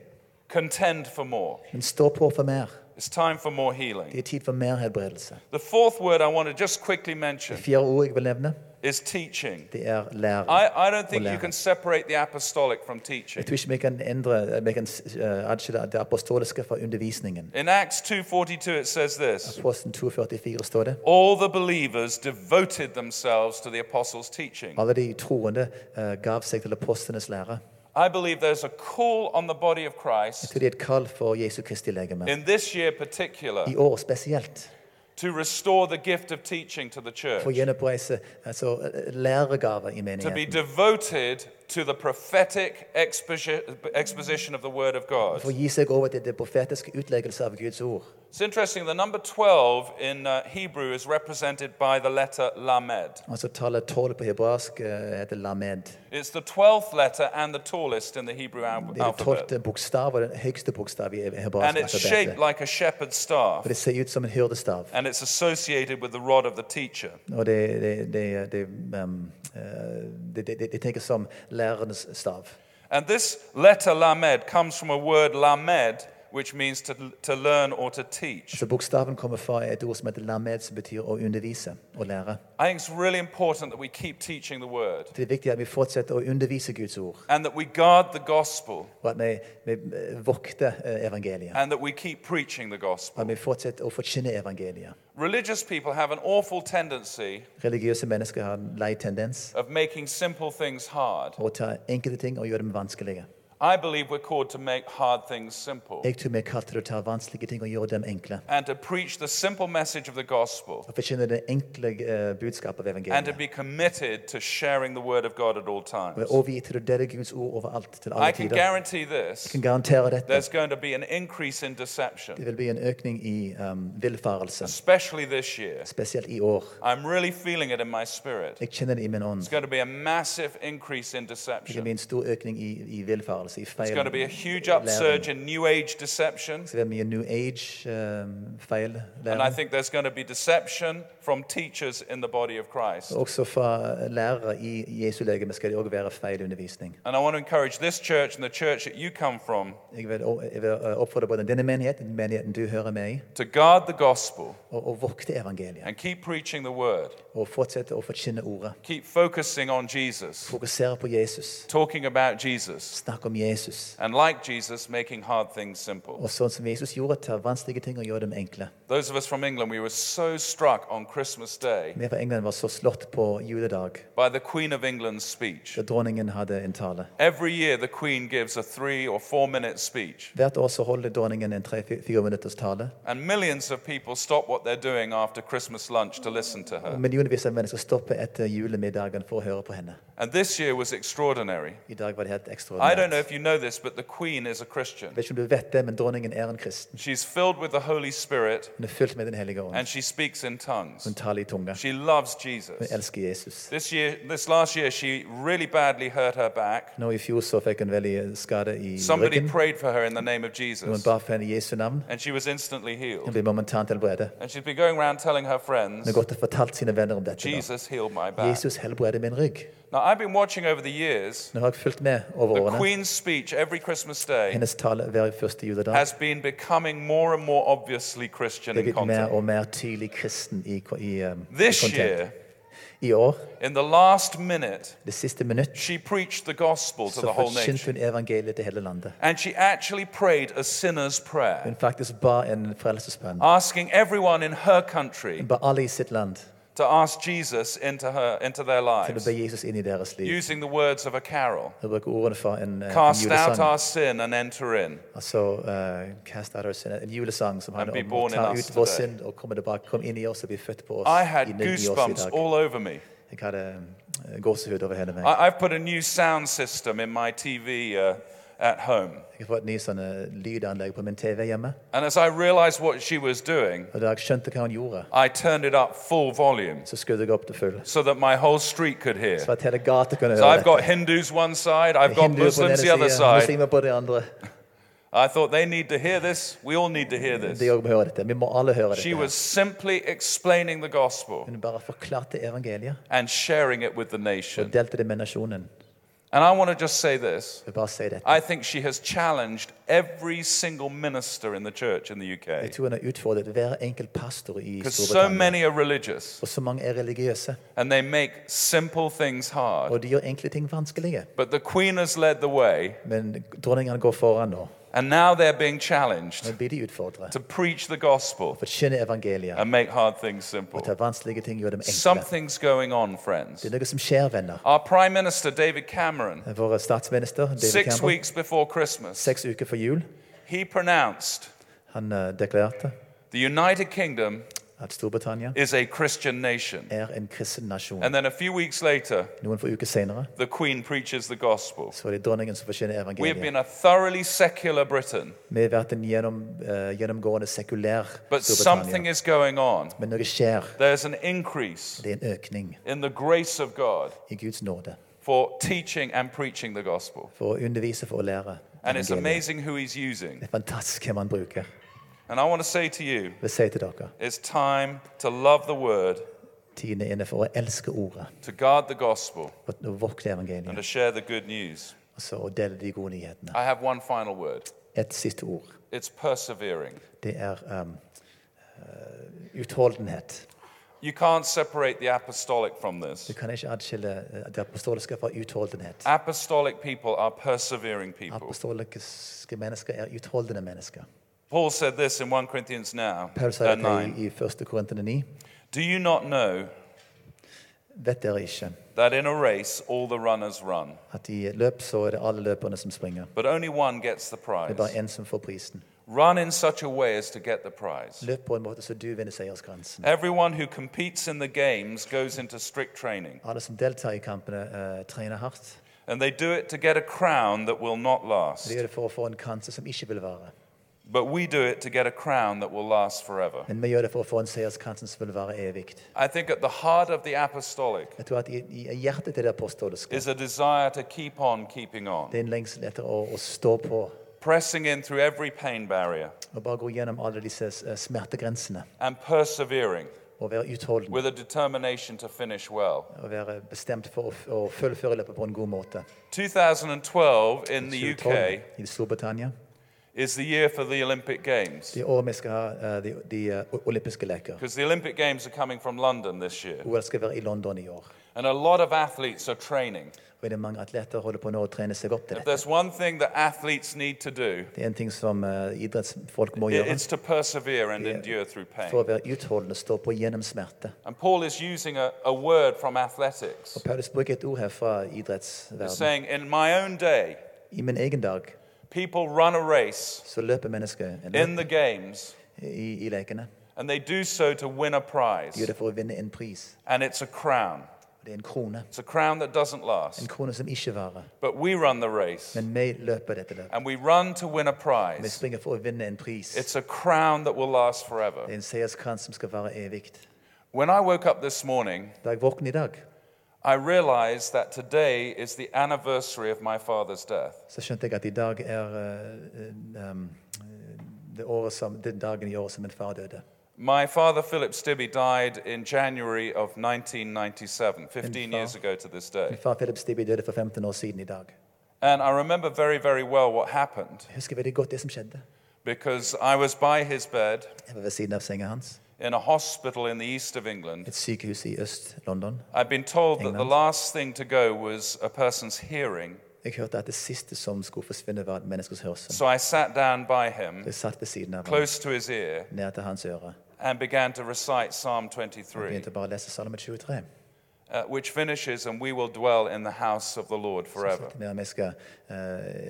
contend for more. men stå på for mer. It's time for more healing. Det er tid for mer helbredelse. The fourth word I want to just quickly mention fjerde ordet jeg vil nevne, is teaching. det er. I, I don't think you can separate the apostolic from teaching. Jeg tror ikke vi kan endre, vi kan eh, adskille det apostoliske fra undervisningen. In Acts 2:42 it says this, Posten 244 står det. all the believers devoted themselves to the apostles' teaching. Alle de troende eh, gav seg til apostlenes lære. I believe there's a call on the body of Jeg Christ tror det er et kall for Jesu Kristi legeme. in this year particular I år spesielt. To restore the gift of teaching to the church. gjenoppreise altså, eh, læregaver i To be devoted to the prophetic exposition of the word of God. For gi seg over til det profetiske utleggelse av Guds ord. It's interesting, the number 12 in uh, Hebrew is represented by the letter Lamed. Altså Tallet 12 på hebraisk heter lamed. It's the 12th letter and the tallest in the Hebrew al- Det er alphabet. tolvte bokstav og den høyeste bokstav i And it's shaped like a shepherd's staff. Og det ser ut som en hyrdestav. And it's associated with the rod of the teacher. Og det, det, det, det, um, det, det, det tenker som lærernes stav. And this letter Lamed comes from a word Lamed, which means to, to learn or to teach. Så Bokstaven kommer fra et ord som heter lamed, som betyr å undervise og lære. I think it's really important that we keep teaching the word Det er viktig at vi fortsetter å undervise Guds ord, and that we guard the gospel og at vi, vi eh, vokter eh, evangeliet. and that we keep preaching the Og gospel. at vi fortsetter å forkynne evangeliet. Religious people have an awful tendency Religiøse mennesker har en lei tendens of making simple things hard. å ta enkelte ting og gjøre dem vanskelige. I believe we're called to make hard things simple Jeg tror vi er kalt til å ta vanskelige ting og gjøre dem enkle. and to preach the simple message of the gospel Og forkynne det enkle eh, budskapet av and to be committed to sharing the word of God at all times. Og overgitt til å dele Guds ord overalt til I alle can guarantee this Jeg kan garantere dette. there's going to be an increase in deception, Det vil bli en økning i um, villfarelse, especially this year. spesielt i år. I'm really feeling it in my spirit. Jeg kjenner det i min ånd. It's going to be a massive increase in Det deception. bli en stor økning i, i villfarelse, i There's feil going to be a huge upsurge in New Age deception. Det vil være mye New Age-feil um, And I think there's going to be deception from teachers in the body of Christ. Også fra uh, lærere i Jesu legeme skal det også være feil undervisning. And I want to encourage this church and the church that you come from Jeg vil, jeg vil uh, oppfordre både denne menigheten, menigheten du hører med i, to guard the gospel og, og vokte evangeliet. and keep preaching the word. Og fortsette å forkynne ordet. Keep focusing on Jesus, Fokusere på Jesus. talking about Jesus, om Jesus. and like Jesus, making hard things simple. Og sånn som Jesus gjorde, vanskelige ting og dem enkle. Those of us from England, we were so struck on Christmas Day Vi fra England var så slått på juledag by the Queen of England's speech. da dronningen hadde en tale. Every year, the Queen gives a three or four minute speech, Hvert år så holder dronningen en tre-fire minutters tale. and millions of people stop what they're doing after Christmas lunch to listen to her. millionvis av mennesker stopper etter julemiddagen for å høre på henne. And this year was extraordinary. I dag var det helt I don't know if you know this, but the Queen is a Christian. Jeg vet ikke om du vet det, men dronningen er en kristen. She's filled with the Holy Spirit Hun er fylt med Den hellige ånd. and she speaks in tongues. Hun taler i tunga. She loves Hun Jesus. elsker Jesus. This year, this last year, she really badly hurt her back. Nå I fjor så fikk hun veldig skade i Somebody ryggen. prayed for her in the name of Noen Jesus, ba for henne i Jesu navn. and she was instantly Hun healed. ble momentant helbredet. And she's been going around telling her Hun friends, har gått og fortalt sine venner om dette. da. Jesus healed my back. Jesus helbreder min rygg. Now, I've been watching over the years. Nå har jeg fulgt med over The årene. Queen's speech every Christmas day Hennes tale hver første juledag has been becoming more and more obviously Christian er in blitt mer content. og mer tydelig kristen i, i, um, i This content. year, I år, in the last minute, det siste minutt, she preached the gospel to så the whole forkynte nation. hun evangeliet til hele landet. And she actually prayed a sinner's prayer, Hun faktisk ba en frelsesbønn. asking everyone in her country Hun ba alle i sitt land to ask Jesus into, her, into their til å lives, be Jesus inn i deres liv. using the words of a carol Hun bruker ordene fra en, en Cast out our sin and enter in. Altså eh, cast out our sin, en julesang som handler om å born in ta us ut vår today. synd og komme tilbake, komme inn i oss og bli født på oss. I had inn i oss i goosebumps all over me. Jeg hadde gåsehud over hele meg. I, I've put a new sound system in my TV uh, at home. Jeg har fått ny sånn eh, lydanlegg på min TV hjemme. And as I realized what she was doing, Og da jeg skjønte hva hun gjorde, I turned it up full volume så skrudde jeg opp til full. so that my whole street could hear. Så at hele gata kunne So høre I've got dette. Hindus one side, I've got Hinduer på den Muslims the ene other siden, side. muslimer på den andre. I thought they need to hear this. We all need to hear De this. må høre dette. Vi må alle høre She dette. was simply explaining the gospel Hun bare forklarte evangeliet and sharing it with the og nation. delte det med nasjonen. And I want to just say this. I think she has challenged every single minister in the church in the Jeg UK. tror hun har utfordret hver enkelt pastor i Because so many are religious Og så mange er religiøse. and they make simple things hard. Og de gjør enkle ting vanskelige. But the Queen has led the way, Men dronningene går foran nå. And now they're being challenged Nå blir de utfordret. to preach the gospel Forkynne evangeliet. and make hard things simple. Og ta vanskelige ting gjør dem enkle. Something's going on, friends. Det er noe som skjer, venner. Our Prime Minister, David Cameron, Vår statsminister David six weeks before Christmas, seks uker før jul, he pronounced han eh, deklarerte the United Kingdom at Storbritannia is a Christian nation. er en kristen nasjon. And then a few weeks later, Noen få uker senere the Queen preaches the gospel. så er det dronningen som forkynner We have evangeliet. been a thoroughly secular Britain, Vi har vært en gjennom, eh, gjennomgående sekulær but something Storbritannia. is going on. Men noe skjer. There's an increase Det er en økning in the grace of God i Guds nåde for teaching and preaching the gospel. for å undervise, for å lære. And it's evangeliet. amazing who he's using. Det er fantastisk hvem han bruker. And I want to say to you, vil si til dere it's time to love the word, tiden er inne for å elske ordet to guard the gospel, og vokte and evangeliet. to share the good news. Og dele de gode nyhetene. I have one final word. et siste ord. it's persevering. Det er um, eh, utholdenhet. You can't separate the apostolic from Du this. kan ikke adskille eh, det apostoliske fra utholdenhet. Apostolic people are persevering people. Apostoliske mennesker er utholdende mennesker. Paul said this in 1 Corinthians now, uh, sier det 9. i, i 1. Korintene 9. Do you not know Vet dere ikke that in a race all the runners run, at i løp så er det alle løperne som springer? but only one gets the Det er prize? bare én som får prisen. Run in such a way as to get the prize. Løp på en måte så du vinner seierskransen. Everyone who competes in the games goes into strict training, Alle som deltar i kampene, eh, trener hardt. and they do it to get a crown that will not De last. gjør det for å få en kanse som ikke vil vare. But we do it to get a crown that will last forever. Men vi gjør det for å få en seierskanse som vil vare evig. I think at the heart of the apostolic Jeg tror at i, i hjertet til det apostoliske is a desire to keep on keeping on, det er en lengsel etter å, å stå på pressing in through every pain barrier og bare gå gjennom alle disse eh, smertegrensene. and persevering Og være utholden with a determination to finish well. og være bestemt for å, å fullføre løpet på en god måte. 2012 in the UK I Storbritannia. Is the year for the Olympic Games vi skal ha eh, de, de eh, olympiske leker. because the Olympic Games are coming from London this year. OL skal være i London i år. And a lot of athletes are training. Og det er mange atleter holder på nå å trene seg opp til If dette. there's one thing that athletes need to do, Det er en ting som eh, idrettsfolk må gjøre it's to persevere and endure through pain. for å være utholdende stå på gjennom smerte. And Paul is using a, a word from athletics. Og Paulus bruker et ord her fra He's idrettsverdenen. saying, In my own day, I min egen dag people run a race så løper mennesker en in the games, i, i lekene. and they do so to win a De gjør prize. det for å vinne en pris. And it's a crown. Det er en krone. It's a crown that doesn't En last. krone som ikke varer. But we run the race, Men vi løper dette løpet. and we run to win a Vi prize. springer for å vinne en pris. It's a crown that will last forever. er en seierskrans som skal vare evig. When I woke up this morning, Da jeg våknet i dag, I realize that today is the anniversary of my father's death. så skjønte jeg at i dag er eh, um, det, året som, den dagen i året som min far døde. My father, Philip Stibbe, died in January of 1997, 15 fa- years ago to this day. Min far Philip Stibbe døde for 15 år siden i dag. And I remember very, very well what happened Jeg husker veldig godt det som skjedde. because I was by his bed Jeg var ved siden av senga hans. In a hospital in the east of England. Et sykehus i Øst-London. I'd been told that the last thing to go was a person's hearing. Jeg hørte at det siste som skulle forsvinne, var et hørsel. So I sat down by him, Jeg satt ved siden av ham, close to his ear, ned til hans øre, and began to recite Psalm og 23, begynte bare å lese Salme 23. uh, which finishes, And we will dwell in the house of the Lord forever. Mer vi skal eh,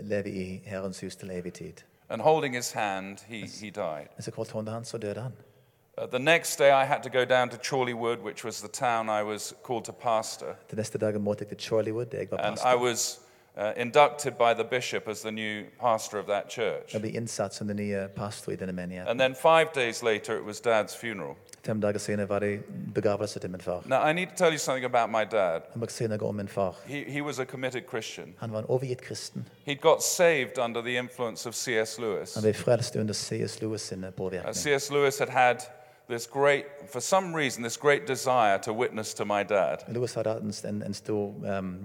leve i Herrens hus til evig tid. And holding his hand, he, he died. Mens jeg holdt hånda hans, så døde han. Uh, the next day, I had to go down to Chorleywood, which was the town I was called to pastor. Den neste dagen måtte jeg til Chorleywood, der jeg var And I was uh, inducted by the bishop as the new pastor of that church. Jeg ble innsatt som den nye pastor i denne menigheten. And then five days later, it was dad's funeral. Fem dager senere var det begravelse til min far. Now, I need to tell you something about my dad. Jeg må si noe om min far. He, he was a committed Christian. Han var en overgitt kristen. He'd got saved under the influence of C.S. Lewis. Han ble frelst under C.S. Lewis Uh, påvirkning. C.S. Lewis had had this great, for some reason, this great desire to witness to my dad Lewis hadde hatt en, en stor um,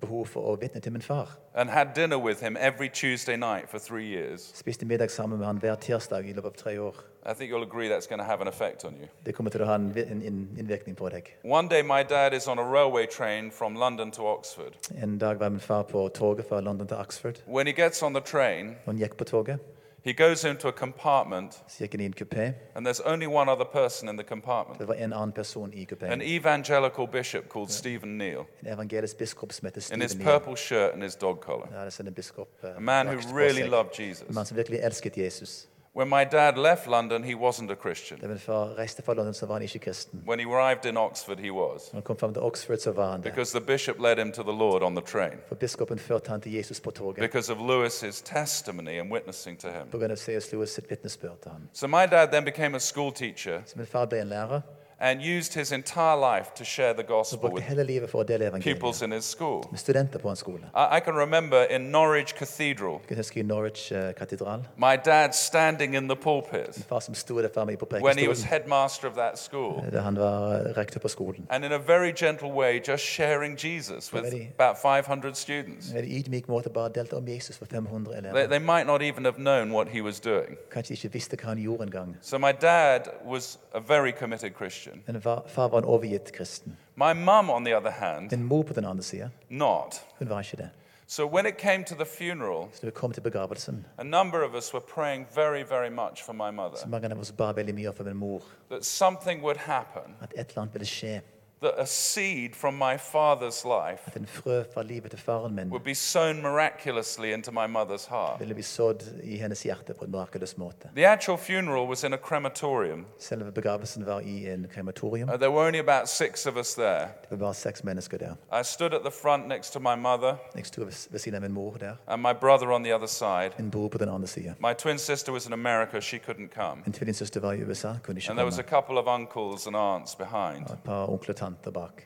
behov for å vitne til min far. and had dinner with him every Tuesday night for three years. Spiste middag sammen med han hver tirsdag i løpet av tre år. I think you'll agree that's going to have an effect on you. Det kommer til å ha en, vi- en innvirkning på deg. One day, my dad is on a railway train from London to Oxford. En dag var min far på toget fra London til Oxford. When he gets on the train, Når han gikk på toget, he goes into a compartment, så gikk han i en kupé. and there's only one other person in the compartment Det var en annen person i an evangelical bishop called Stephen Neill En evangelisk biskop som heter in his Neill. purple shirt and his dog collar. Ja, det er en biskop. eh, A man who really loved En mann som virkelig elsket Jesus. When my dad left London, he wasn't a Christian. Da min far reiste fra London, så var han ikke kristen. When he arrived in Oxford, he was. Han kom fram til Oxford, så var han det. Because the bishop led him to the Lord on the train. For biskopen førte han til Jesus på toget. Because of Lewis's testimony and witnessing to him. På grunn av C.S. Lewis sitt vitnesbyrd til han. So my dad then became a school teacher Så min far ble en lærer. And used his entire life to share the gospel brukte with hele livet for å dele pupils evangeliet in his school. med studenter på en skole. I, I can remember in Norwich Cathedral, Jeg husker i Norwich eh, katedral. my dad standing in the pulpit far som sto der framme på when he was prekestolen headmaster of that school. da han var eh, rektor på skolen. And in a very gentle way, just sharing Jesus with Very- about 500 students. En ydmyk måte bare delte om Jesus for 500 They, elever. they might not even have known what he was doing. Kanskje de ikke visste hva han gjorde engang. So my dad was a very committed Christian. Men far, var en overgitt kristen. My mum, on the other hand, Min mor på den andre not. hun var ikke det. So when it came to the funeral, Så da vi kom til begravelsen, a number of us were praying very, very much for my mother så mange av oss ba veldig mye for min mor. that something would happen, At et eller annet ville skje. That a seed from my father's life At en frø fra livet til faren min would be sown miraculously into my mother's heart. ville bli sådd i hennes hjerte på en mirakuløs måte. The actual funeral was in a crematorium. Selve begravelsen var i en krematorium. Uh, there were only about six of us there. Det var bare seks mennesker der. I stood at the front next to my mother Jeg sto ved siden av min mor der. and my brother on the other side. Min bror på den andre sida. My twin sister was in America, she couldn't come. Min tvillingsøster var i USA, kunne ikke And there was a couple of uncles and aunts behind. Et par onkler og tanter bak.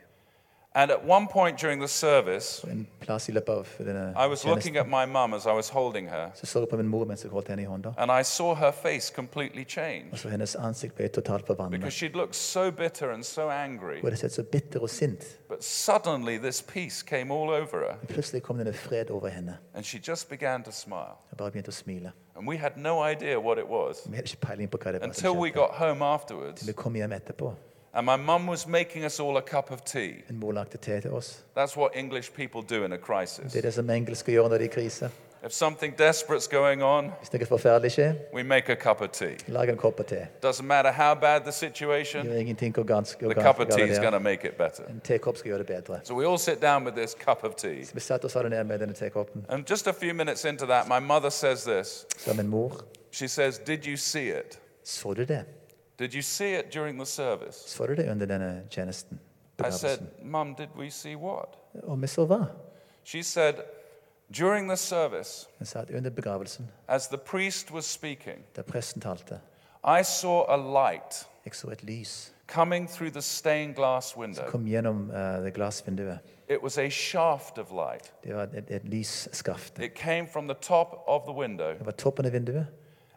And at one point during the service, en plass i løpet av denne I was looking tjenesten at my mum as I was holding her, så så jeg på min mor mens jeg holdt henne i hånda. and I saw her face completely Og change så hennes ansikt ble totalt forvandlet. because she'd looked so bitter and so angry. Hun hadde sett så bitter og sint. But suddenly, this peace came all over her, Men plutselig kom denne fred over henne. and she just began to smile. Jeg bare begynte å smile. And we had no idea what it was Vi hadde ikke peiling på hva det var until we skjedde. got home afterwards. Vi kom hjem etterpå. And my mum was making us all a cup of tea. Min mor lagde te til oss. That's what English people do in a crisis. Det er det som engelske gjør når de er i krise. If something desperate's going on, Hvis noe forferdelig skjer, we make a cup of tea. lag en kopp te. Doesn't matter how bad the Det situation, gjør ingenting hvor ganske the cup of tea is going to make it better. En tekopp skal gjøre det bedre. So we all sit down with this cup of tea. Så vi satte oss alle ned med denne tekoppen. And just a few minutes into that, my mother says this. Så min mor, She says, Did you see it? så du det? Did you see it during the service? Så du det under denne tjenesten? I said? Mum, did we see what? Og vi så hva? She said, During the service, Hun sa at under begravelsen, as the priest was speaking, da presten talte, I saw a light jeg så et lys coming through the stained glass window. kom gjennom eh, det glassvinduet. It was a shaft of light. Det var et, et lysskaft. It came from the top of the window var toppen av vinduet.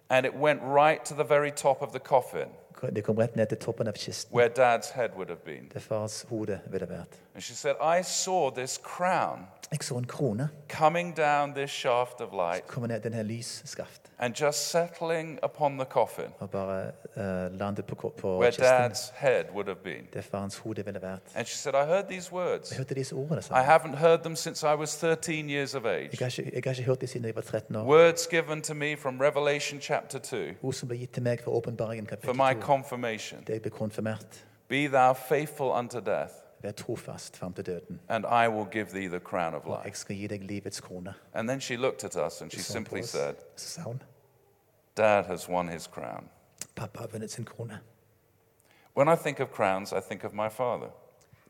and it went right to the very top of the coffin Det kom rett ned til toppen av kisten, where dad's head would have been. der fars hode ville vært. And she said, I saw this crown Jeg så en krone coming down this shaft of light ned lysskaft and just settling upon the coffin og bare eh, landet på, ko- på where kisten, dad's head would have been. der farens hode ville vært. And she said, I heard these words. Jeg hørte disse ordene. I haven't heard them since I was 13 years of age. Jeg har, ikke, jeg har ikke hørt det siden jeg var 13 år. Words given to me from Revelation chapter 2 Ord som ble gitt til meg fra åpenbaringen for kapittel my 2. confirmation. Det er jeg ble konfirmert. Be thou faithful unto death, Vær er trofast fram til døden. and I will give thee the crown of Og life. jeg skal gi deg livets krone. And then she looked at us and she Så han på simply oss. said, Så sa hun, Dad has won his crown. pappa har vunnet sin krone. When I think of crowns, I think of my father.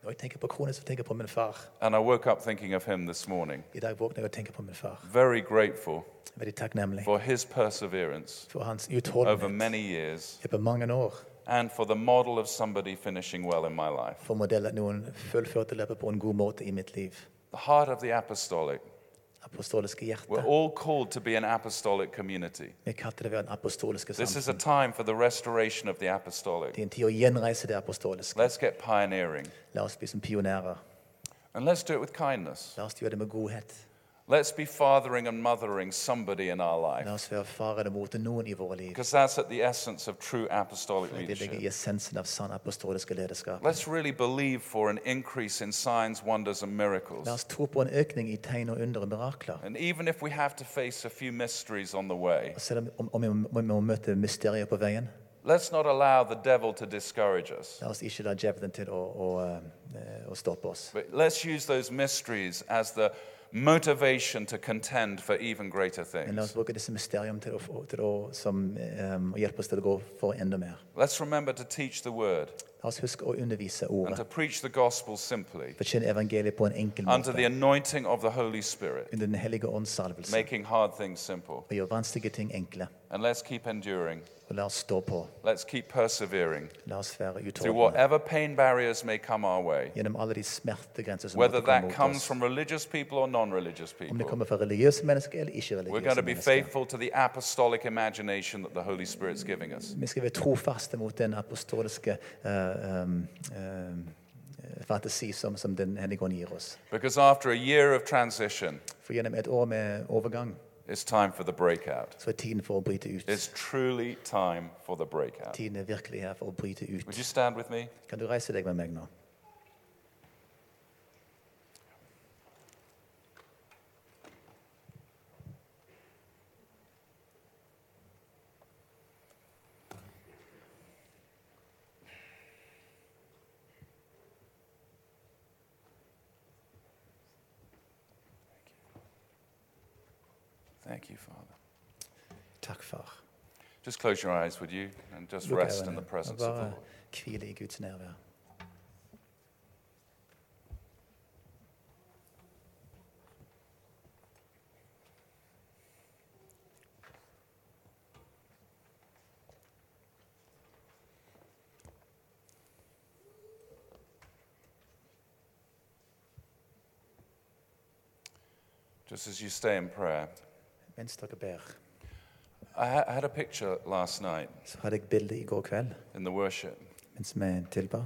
Når jeg tenker på krone, så tenker jeg på min far. And I woke up thinking of him this morning. I dag våkner jeg og tenker på min far. Very grateful Veldig takknemlig for his perseverance for hans over utholdenhet many years mange år. And for the model of somebody finishing well in my life. For modell at noen fullførte løpet på en god måte i mitt liv. The heart of the apostolic. Apostoliske hjerte. We're all called to be an apostolic community. Vi kaller det å være en apostoliske This is a time for the restoration of the apostolic. Det er en tid å gjenreise det apostoliske. Let's get pioneering. La oss bli som pionerer. And let's do it with kindness. La oss gjøre det med godhet. Let's be fathering and mothering somebody in our La life. oss være far eller mor noen i våre liv. Because that's at the essence of true apostolic Det ligger i leadership. essensen av sann apostoliske lederskap. Let's really believe for an increase in signs, wonders, and La miracles. oss tro på en økning i tegn og under og mirakler. And even if we have to face a few mysteries on the way, Og Selv om, om vi må, vi må møte mysterier på veien, let's not allow the devil to discourage us. la oss ikke la djevelen til å, å, eh, å stoppe oss. But let's use those mysteries as the motivation to contend for even greater Men la oss things. bruke disse mysteriene til å, få- til å, som eh, å hjelpe oss til å gå for enda mer. Let's remember to teach the word. La La oss huske å undervise and to ordet. preach the gospel simply Forkynne evangeliet på en enkel under the måte. anointing of the Holy Spirit, Under Den hellige ånds salvelse. making hard things simple. Og gjøre vanskelige ting enkle. And let's keep enduring. Og la oss stå på. Let's keep persevering La oss være through utholdende. whatever pain barriers may come our way, Gjennom alle de smertegrenser som whether måtte komme that mot comes from religious people or non religious Om det people. kommer fra religiøse mennesker eller We're going to be mennesker. faithful to the apostolic imagination that the Holy Spirit's giving us. Vi skal være trofaste mot den apostoliske eh, um, um, fantasi som, som Den hellige ånd gir oss. Because after a year of transition, For gjennom et år med overgang it's time for the breakout. så er tiden for å bryte ut. It's truly time for the breakout. Tiden er virkelig her for å bryte Would you stand with me? Kan du reise deg med meg nå? Thank you, Father. Takk, far. Just close your eyes, would you? And just Lukk rest in the presence of the Lord. hvile i Guds nærvær. Just as you stay in prayer, Mens dere ber, I ha- had a picture last night så hadde jeg bilde i går kveld in the worship, mens vi tilba.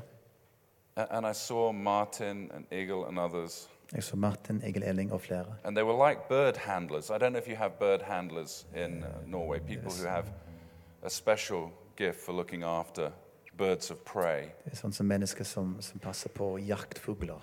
a- and I saw Martin and Eagle and others, Jeg så Martin, Egil Elling og flere. and they were like bird handlers. I don't know if you have bird handlers in uh, Norway, people who have a special gift for looking after birds of prey. Det er sånn som mennesker som, som passer på jaktfugler.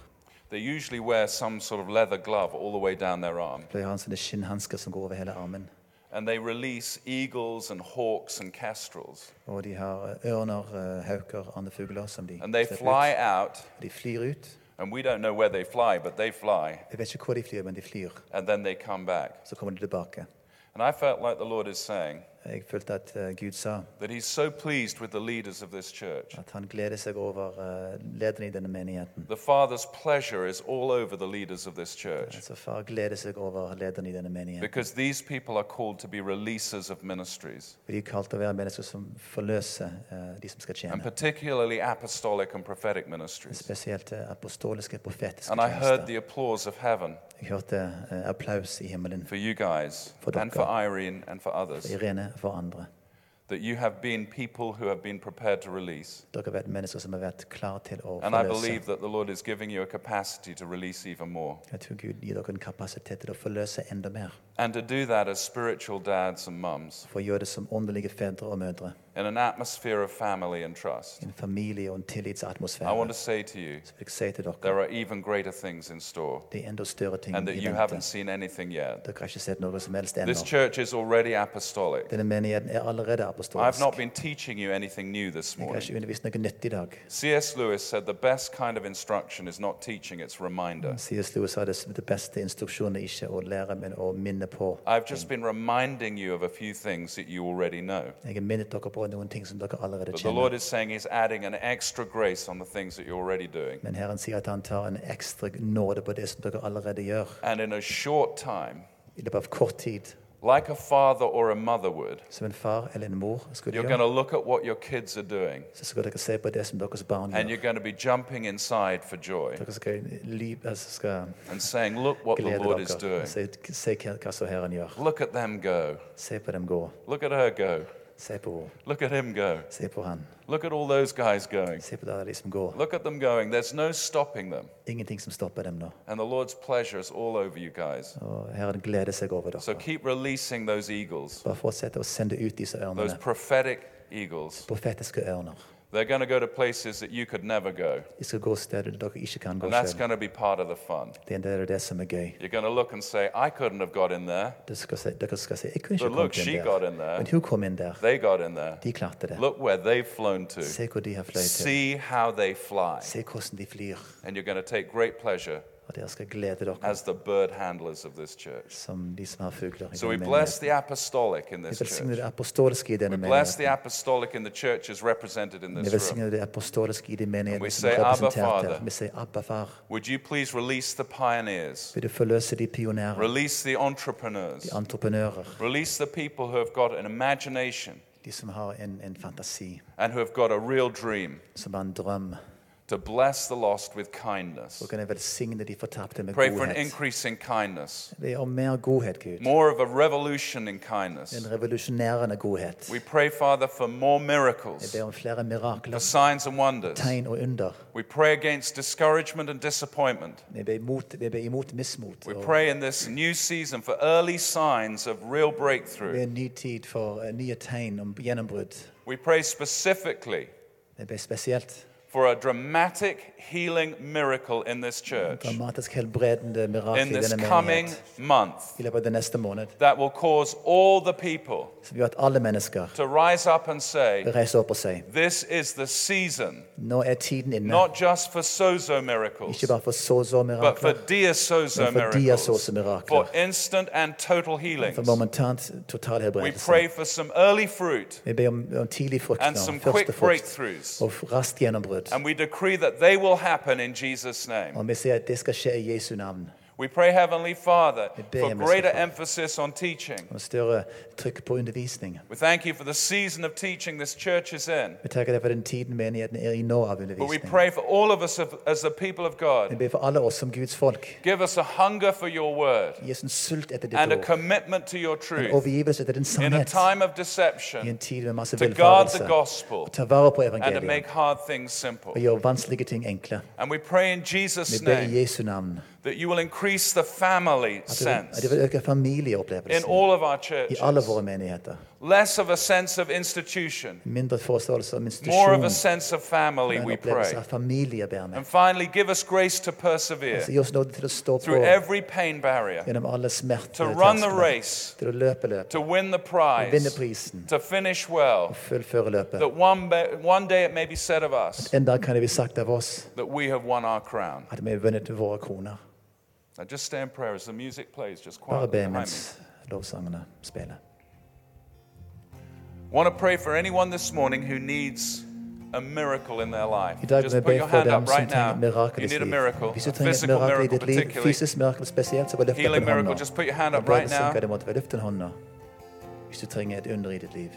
They usually wear some sort of leather glove all the way down their arm, De har sånne skinnhansker som går over hele armen. and they release eagles and hawks and kestrels, Og de har eh, ørner, eh, hauker, andre fugler som de and they slipper fly ut. out. De flyr ut. And we don't know where they fly, but they fly, Jeg vet ikke hvor de flyr, men de flyr. and then they come back. Så kommer de tilbake. And I felt like the Lord is saying Jeg følte at eh, Gud sa that He's so pleased with the leaders of this church. at han gleder seg over eh, lederne i denne menigheten. The Father's pleasure is all over the leaders of this church Far gleder seg over lederne i denne menigheten. because these people are called to be releasers of ministries, For De er kalt til å være mennesker som forløser eh, de som skal and tjene. particularly apostolic and prophetic ministries. Spesielt eh, apostoliske, profetiske And I heard tjenester. the applause of heaven Jeg hørte eh, applaus i himmelen for you guys For and for Irene and for for others Irene for andre. that you have been people who have been prepared to release. Dere har vært mennesker som har vært klar til å And I forløse. believe that the Lord is giving you a capacity to release even more. Jeg tror Gud gir dere en kapasitet til å forløse enda mer. And to do that as spiritual dads and mums For å gjøre det som åndelige fedre og mødre. In an atmosphere of family and trust. I en familie og en I want to say to you, Så vil jeg si til there are even greater things in store, det er enda større ting and that you haven't seen anything yet. Dere har sett noe som helst This church is already apostolic. Menigheten er allerede I've not been teaching you anything new this morning. ikke undervist noe nytt i. C.S. Lewis said the best kind of instruction is not teaching, it's reminder. C.S. Lewis sa det, beste instruksjonen er ikke å lære, men minne på. I've just been reminding you of a few things that you already know. Jeg minnet dere på noen ting som dere allerede But the Lord kjenner. is saying He's adding an extra grace on the things that you're already doing. Men Herren sier at han tar en ekstra nåde på det som dere allerede gjør. And in a short time, I løpet av kort tid, like a father or a mother would, som en far eller en mor skulle you're going gjøre, to look at what your kids are doing så skal dere se på det som deres barn and you're going to be jumping inside for joy Dere skal, li- altså eh, skal and saying, Look what the glede Lord is dere. doing. Se, se hva, hva som Herren gjør. Look at them go. Se på dem gå. Look at her go. Se på henne. Look at him go. Se på han. Look at all those guys going. Se på de som går. Look at them going. There's no stopping them. Ingenting som stopper dem nå. And the Lord's pleasure is all over you guys. Og Herren gleder seg over So keep releasing those eagles, Bare å sende ut disse those prophetic eagles. Profetiske ørner. They're going to go to places that you could never go. De skal gå steder dere ikke kan gå And that's going to be part of the fun. Det er en del av det som er gøy. You're going to look and say, I couldn't have got in there. Dere skal se, dere skal se. Jeg kunne But look, she got in there. Men hun kom inn der. They got in there. Det. Look where they've flown to. Se hvor de har fløyet til. See how they fly. Se hvordan de flyr. And you're going to take great pleasure Og dere skal glede dere as the bird handlers of this church. som de som har fugler i So we denne bless menigheten. the apostolic in Vi this velsigner church. det apostoliske i denne We bless the menigheten. apostolic in the church as represented in Vi this room. velsigner det apostoliske i de we som say, er "Abba, representert Father." Vi sier Abba, far. Would you please release the pioneers, Vil du forløse de pionerer, release the entrepreneurs, de entreprenører, release the people who have got an imagination de som har en, en fantasi, and who have got a real dream som har en drøm. To bless the lost with kindness? Så kan jeg velsigne de fortapte med Pray for an godhet. increase in kindness, Vi om mer godhet, Gud. more of a revolution in kindness. En revolusjonerende godhet. We pray, Father, for more Jeg miracles, ber om flere for mirakler, signs and wonders. tegn og under. We pray against discouragement and disappointment. Vi ber imot, vi ber imot mismot. We Og pray in this new season for early signs of real det breakthrough. er en ny tid for eh, nye tegn om gjennombrudd. We pray specifically Vi ber spesielt for a dramatic healing miracle in this church dramatisk helbredende mirakel in this coming month i løpet av den neste måned. that will cause all the people Som gjør at alle mennesker to rise up and say, vil opp og si This is the season, nå er tiden inne. not just for sozo miracles, Ikke bare for but for så-så-mirakler, diasozo Men for miracles, diasozo-mirakler. for instant and total healings. for momentant total We helbredelse. pray for some early fruit Vi ber om, om tidlig frukt and nå, some første quick frukt, breakthroughs. og raskt gjennombrudd. And we decree that they will happen in Jesus' name. Og vi sier at det skal skje i Jesu navn. We pray, Heavenly Father, for greater emphasis on teaching. Og større trykk på undervisning. We thank you for the season of teaching this church is in. Vi takker deg for den tiden menigheten er i nå av But we undervisning. pray for all of us as the people of Vi God. ber for alle oss som Guds folk. Give us a hunger for your word Gi oss en sult etter and a ditt ord. commitment to your En truth overgivelse din in a sannhet. time of I deception en tid med masse to guard the gospel Ta vare på and to evangeliet. make hard things simple. Og gjøre vanskelige ting enkle. And we pray in Vi Jesus' ber i name Jesu navn. that you will increase the family At det vil, at sense vil øke in familieopplevelsen all of our i alle churches. Våre menigheter. Less of a sense of institution, Mindre forståelse av more institusjon. of a sense of family, En we opplevelse pray. av familie, ber vi. And finally, give us grace to persevere gi oss nåde til å stå på through every pain barrier, gjennom alle to run the smerteterskler. race, Til å løpe løpet. to win the Vinne prize, prisen. to finish well, Fullføre løpet. that one, ba- one day it may be said of us En dag kan det bli sagt av oss that we have won our crown. at vi har vunnet våre kroner. Now just stay in prayer as the music plays, just Bare quietly be behind me. mens lovsangene spiller. Want to pray for anyone this morning who needs a miracle in their life. I dag Just put your for hand dem up som right now. mirakel You i need a sitt miracle, a trenger et physical mirakel i miracle ditt liv, particularly. fysisk mirakel spesielt, så bare løft Healing miracle, just put your hand up bare right now. det måtte være løft en hånd nå. Hvis du trenger et under i ditt liv.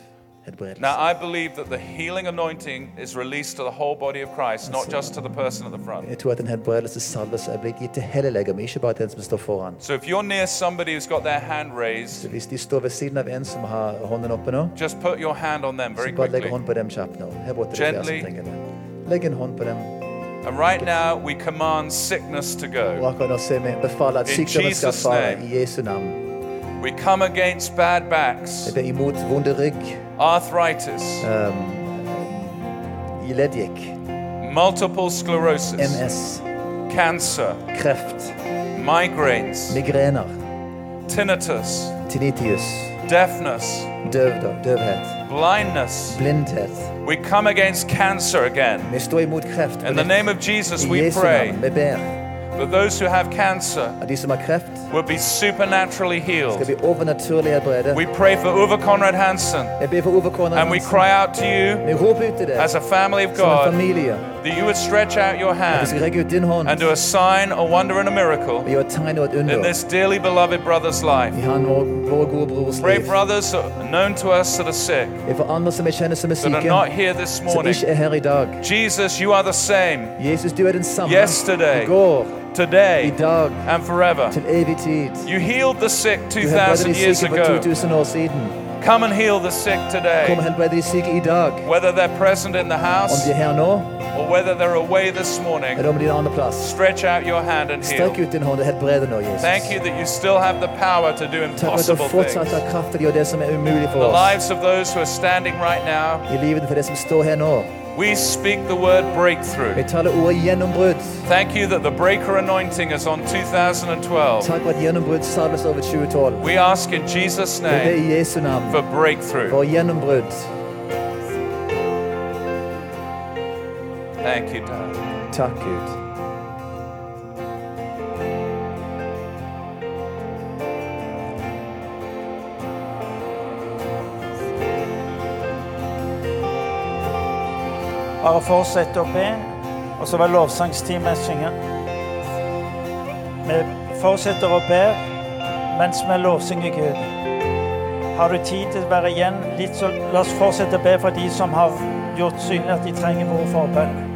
Now, I believe that the healing anointing is released to the whole body of Christ, not just to the person at the front. Jeg tror at en helbredelsessalvelse er blitt gitt til hele legemet, ikke bare til den som står foran. So if you're near somebody who's got their hand raised, Så hvis de står ved siden av en som har hånden oppe nå, just put your hand on them very legg quickly. på dem kjapt nå. Her borte det flere som Gently. trenger det. Legg en hånd på dem. And right now, we command sickness to Og go. akkurat nå ser vi befaler at In sykdommen skal Jesus' fare name. i Jesu navn. We come against bad backs, Jeg ber imot vonde rygg, arthritis, um, multiple sclerosis, MS, cancer, kreft, migraines, migrener, tinnitus, tinnitus, deafness, døvhet, blindness. blindhet. We come against cancer again. Vi står imot kreft. In the name of Jesus, we pray. navn. Vi ber that those who have cancer de som har kreft, will be supernaturally skal healed. We pray for Uwe Conrad Hansen, Jeg ber for Ove Korner and we Hansen. cry out to you Vi roper ut til deg as a family of som en God familie. That you would stretch out your hand rekke ut din hånd and do a sign, a wonder, and a miracle gjøre et tegn og et in this dearly beloved brother's life. i han og vår gode Pray liv. for others that are known to us that are sick, Jeg for andre som jeg kjenner som that are not here this morning. ikke her i dag. Jesus, you are the same Jesus, du er den samme Yesterday. i går, i today and forever. til evig tid. You healed the sick 2,000 years ago. 2000 år siden. Come and heal the sick today. helbrede de syke i dag. Whether they're present in the house de her nå, or whether they're away this morning, eller de en annen plass. stretch out your hand and heal. ut din hånd og helbrede nå, Jesus. Thank you that you still have the power to do Takk for at du impossible fortsatt things. har kraft til å det som umulig for The oss. lives of those who are standing right now, I livet for det som står her nå. we speak the word Vi breakthrough. ordet. Thank you that the breaker anointing is on 2012. Takk for at gjennombrudd salves over 2012. We ask in Jesus' name i Jesu navn for breakthrough. for gjennombrudd. Thank you, Dad. Takk, Gud. Bare fortsett å be, og så vil lovsangsteamet synge. Vi fortsetter å be mens vi lovsynger Gud. Har du tid til å være igjen litt, så la oss fortsette å be for de som har gjort synlig at de trenger behov for bønn.